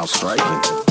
How striking.